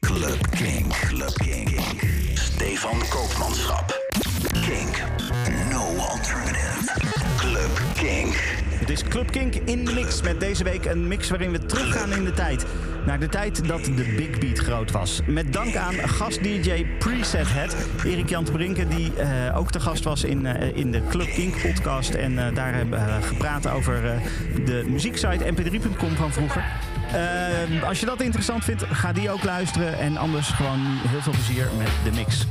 Club Kink. Club Kink. Stefan Koopmanschap. Kink. No alternative. Club Kink. Het is Club Kink in mix met deze week een mix waarin we teruggaan in de tijd. Naar de tijd dat de Big Beat groot was. Met dank aan gast-DJ Preset Head, Erik Jan Brinken, die eh, ook te gast was in, eh, in de Club Kink podcast. En eh, daar hebben we gepraat over de muzieksite mp3.com van vroeger. Eh, als je dat interessant vindt, ga die ook luisteren. En anders gewoon heel veel plezier met de mix.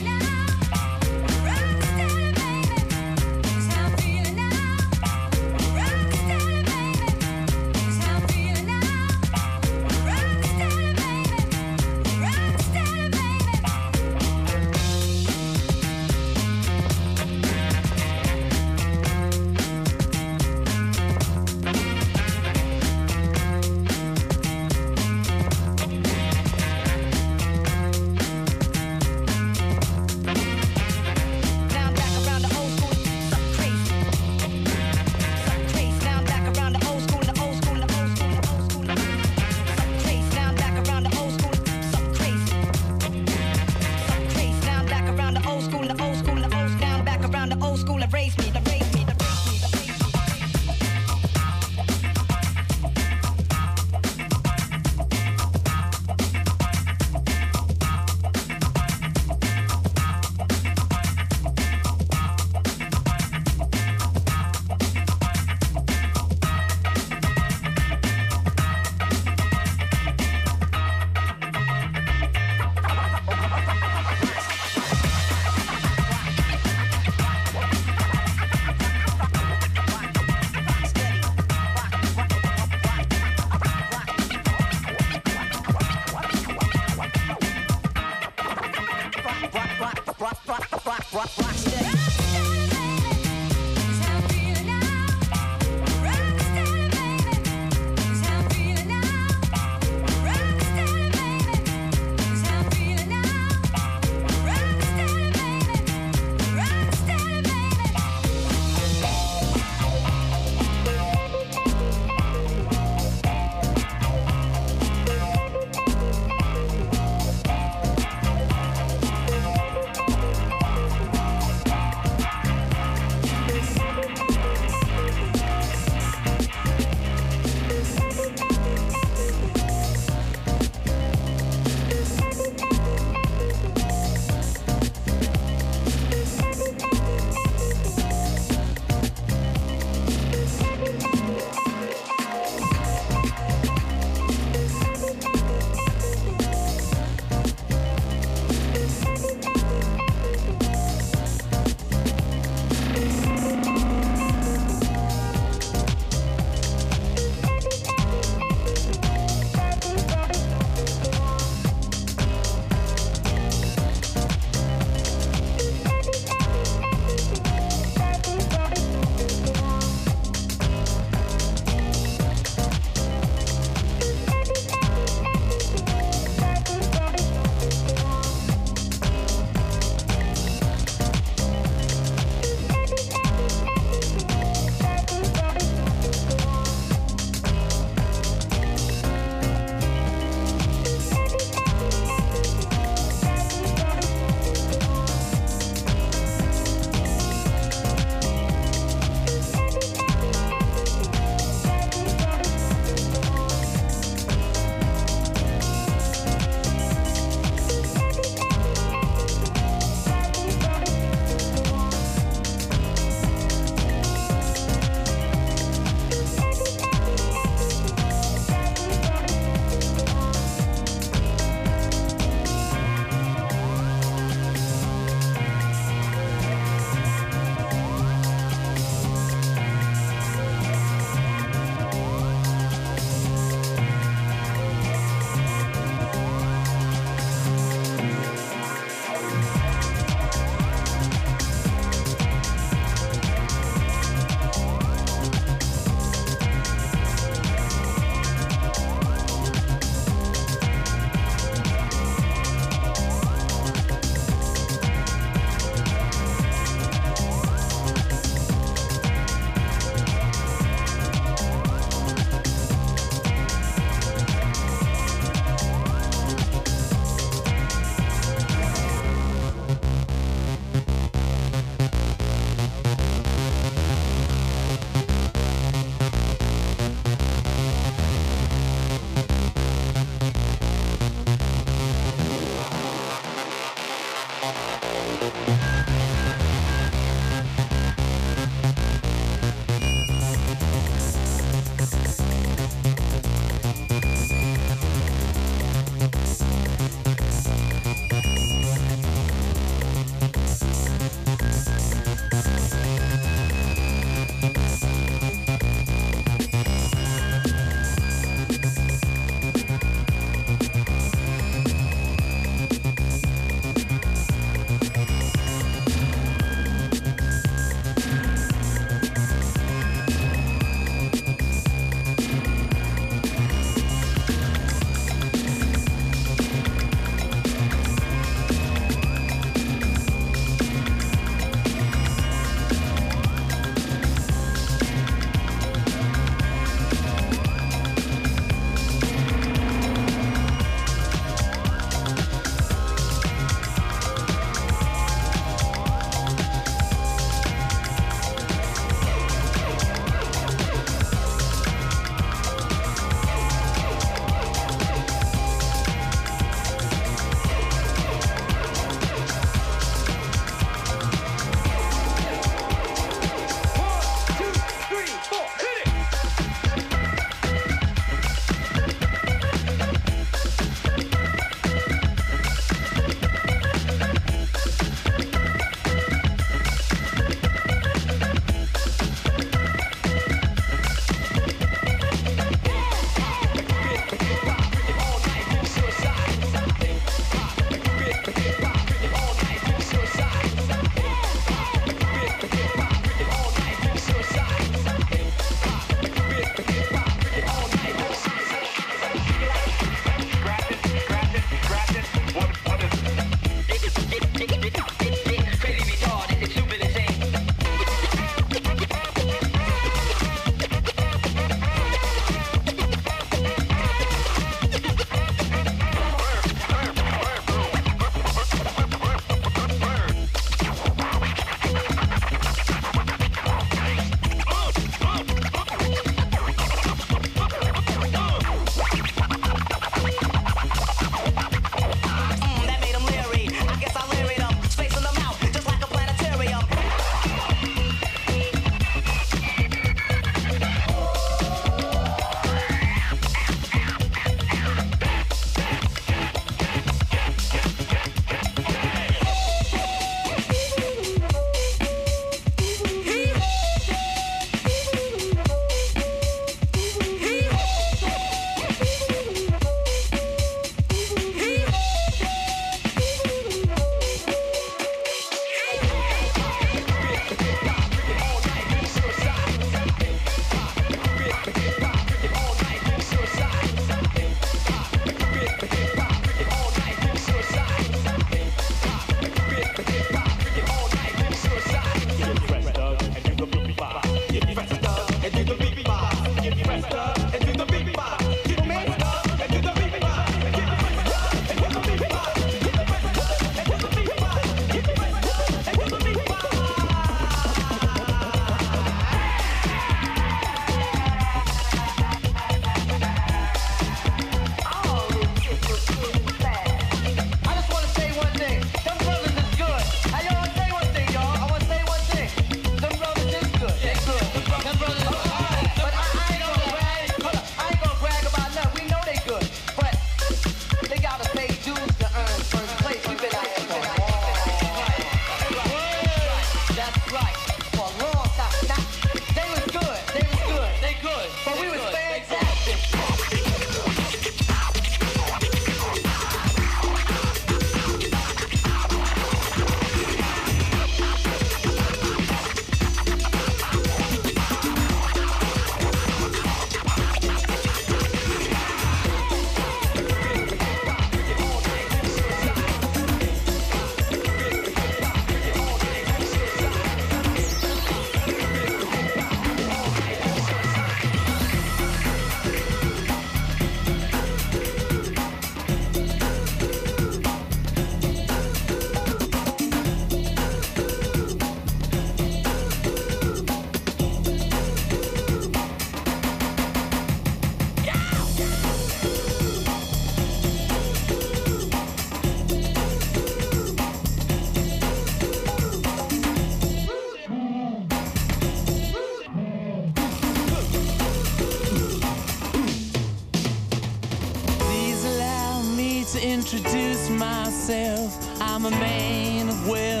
I'm a man of wealth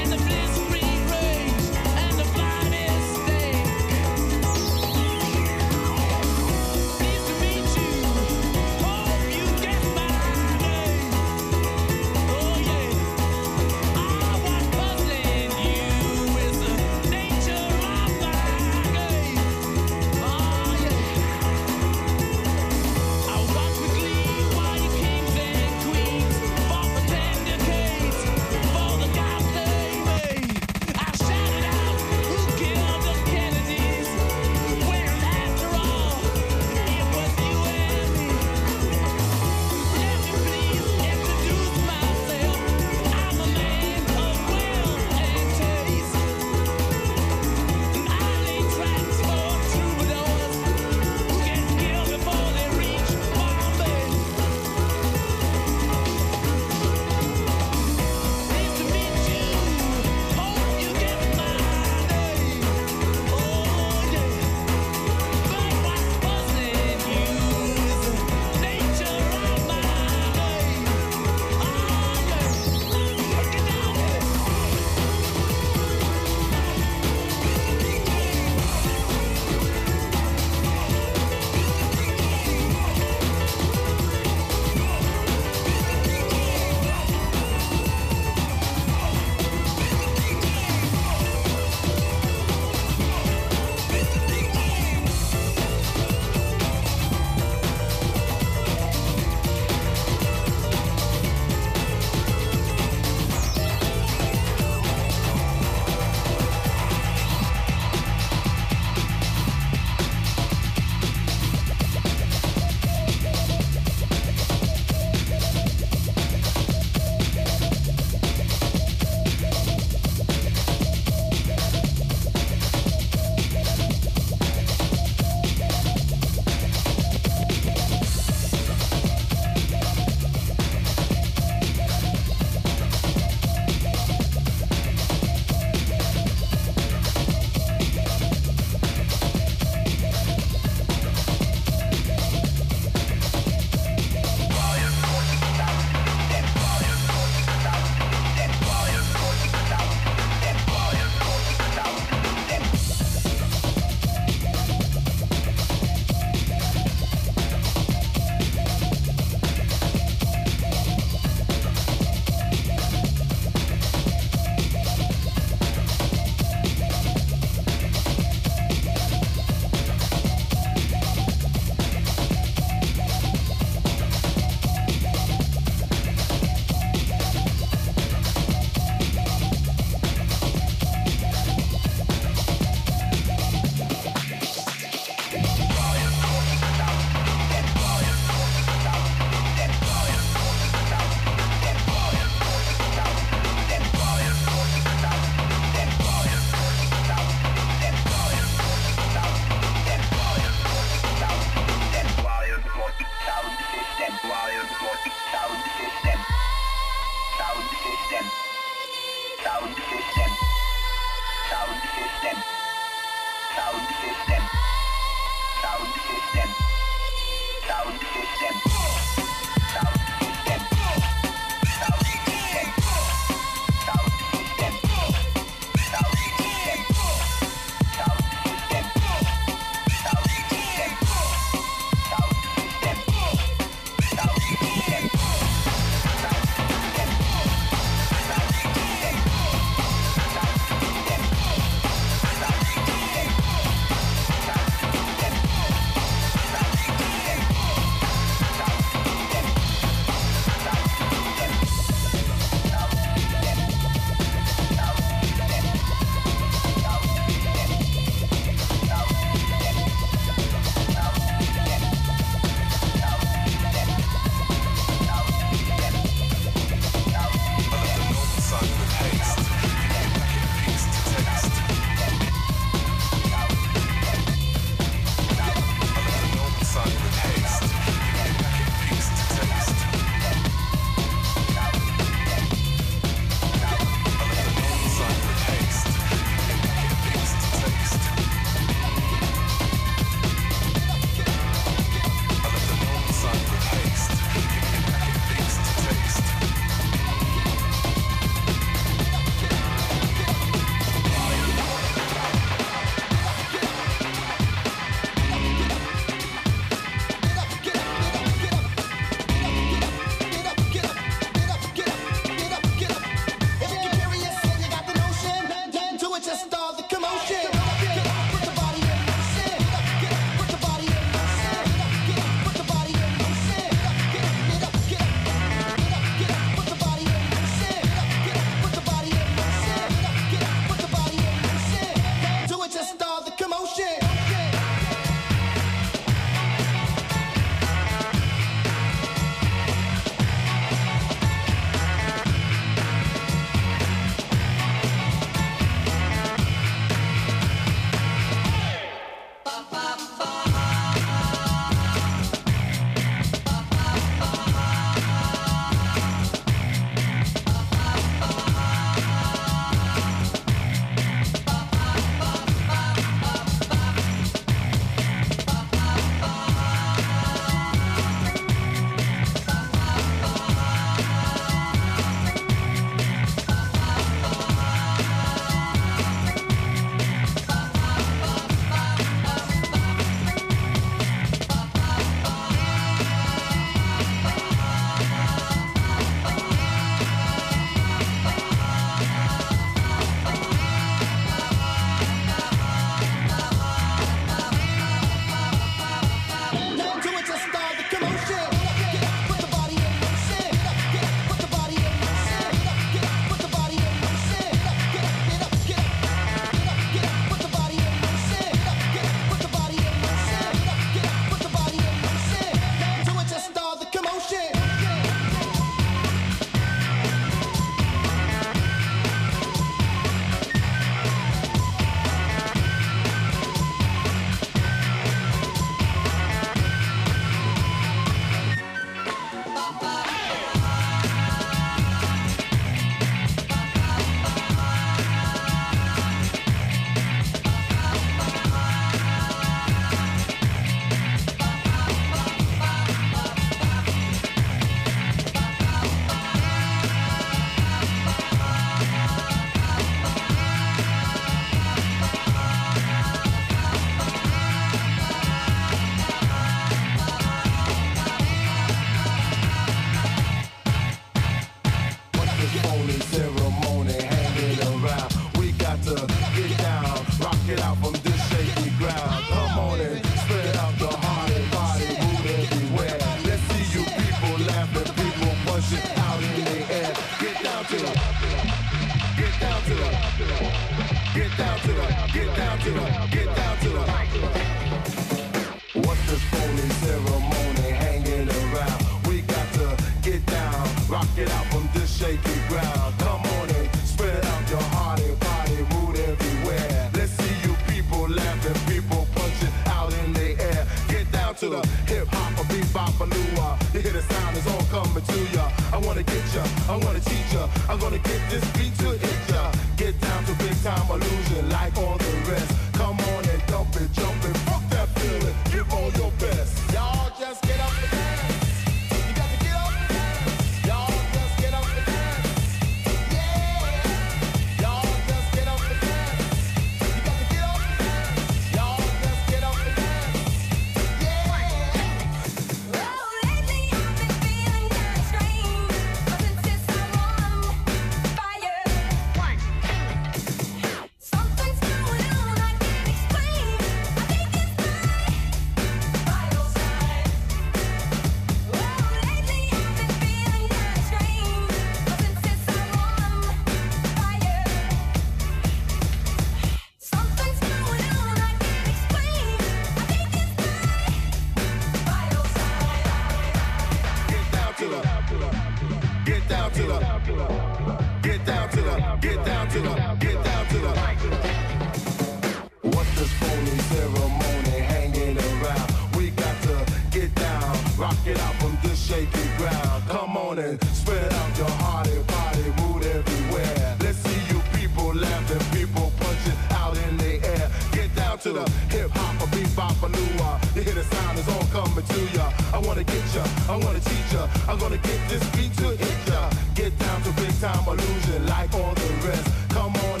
coming to ya. I wanna get ya, I wanna teach ya. I'm gonna get this beat to hit ya. Get down to big time illusion like all the rest. Come on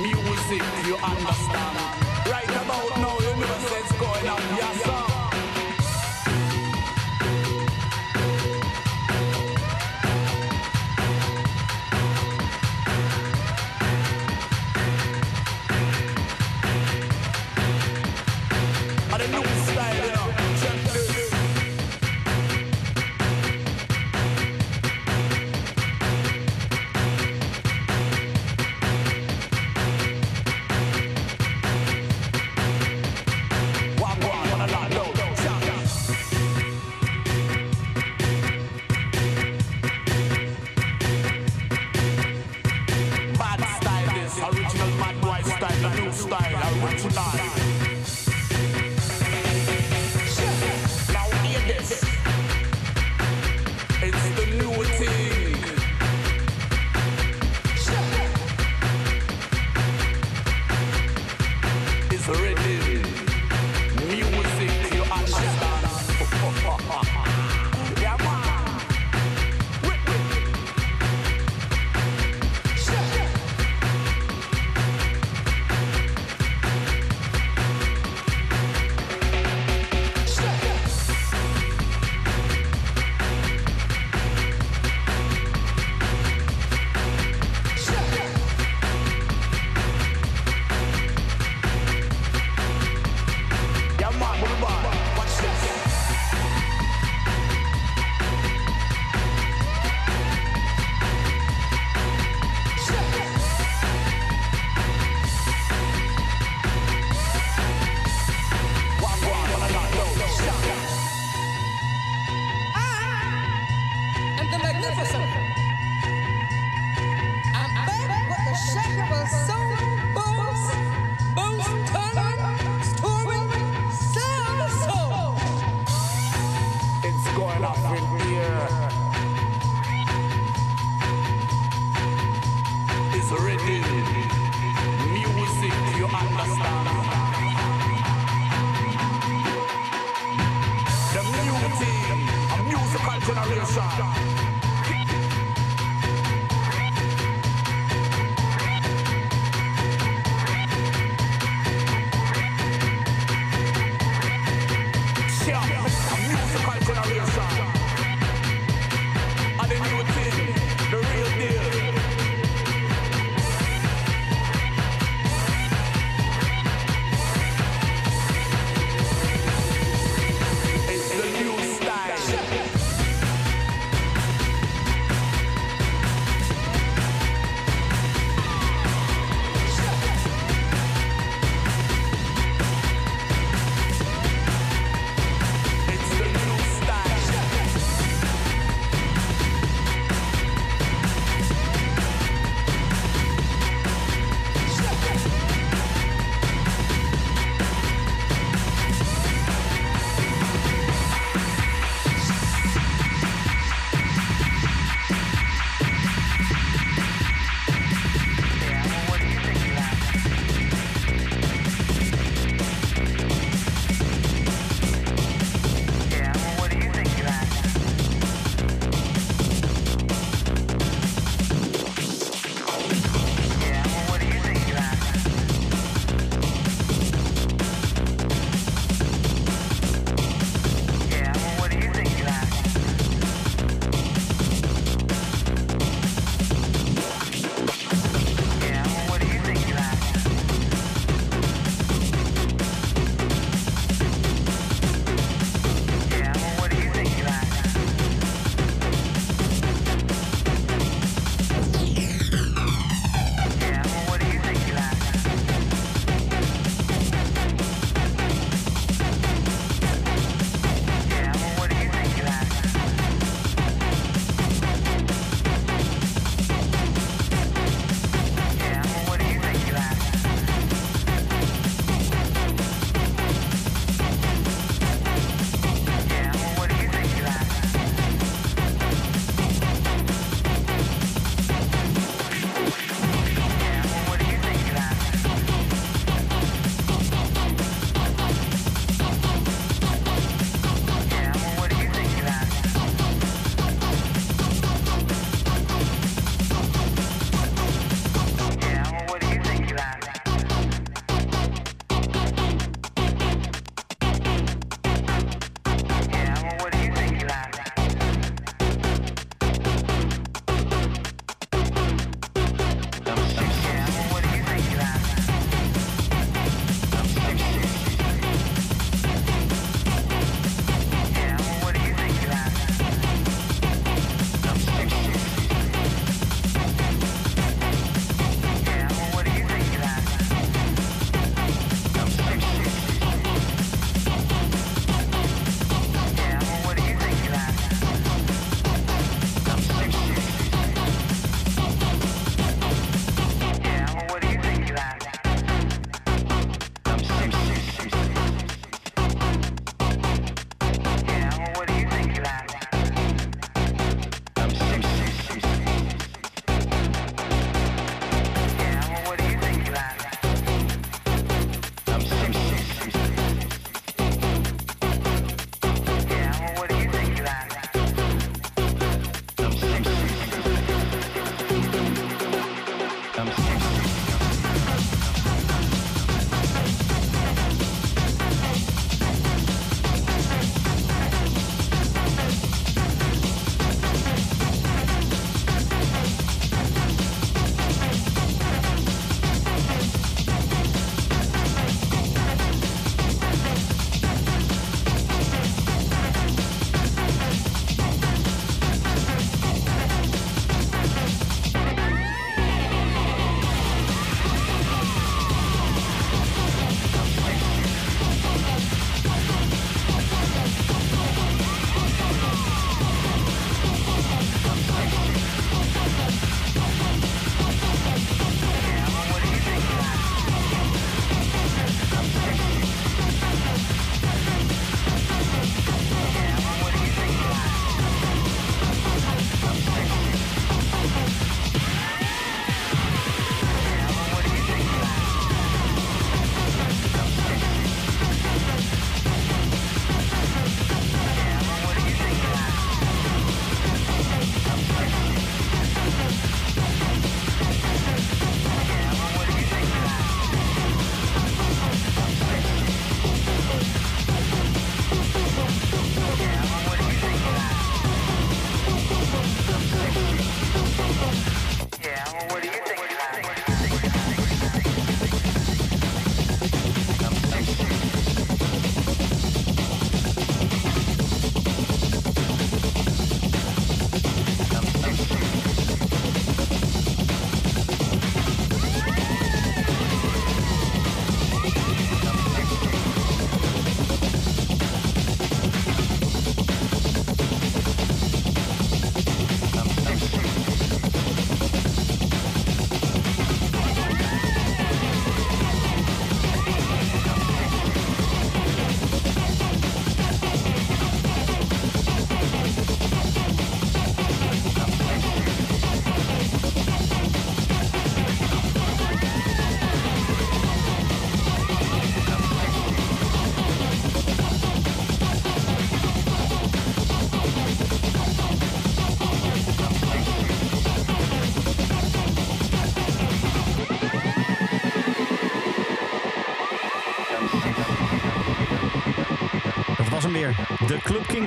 Music, you understand?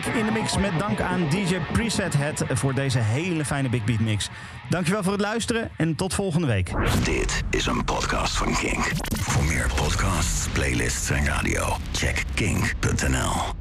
In de mix met dank aan DJ Preset Head voor deze hele fijne Big Beat mix. Dankjewel voor het luisteren en tot volgende week. Dit is een podcast van Kink. Voor meer podcasts, playlists en radio, check kink.nl.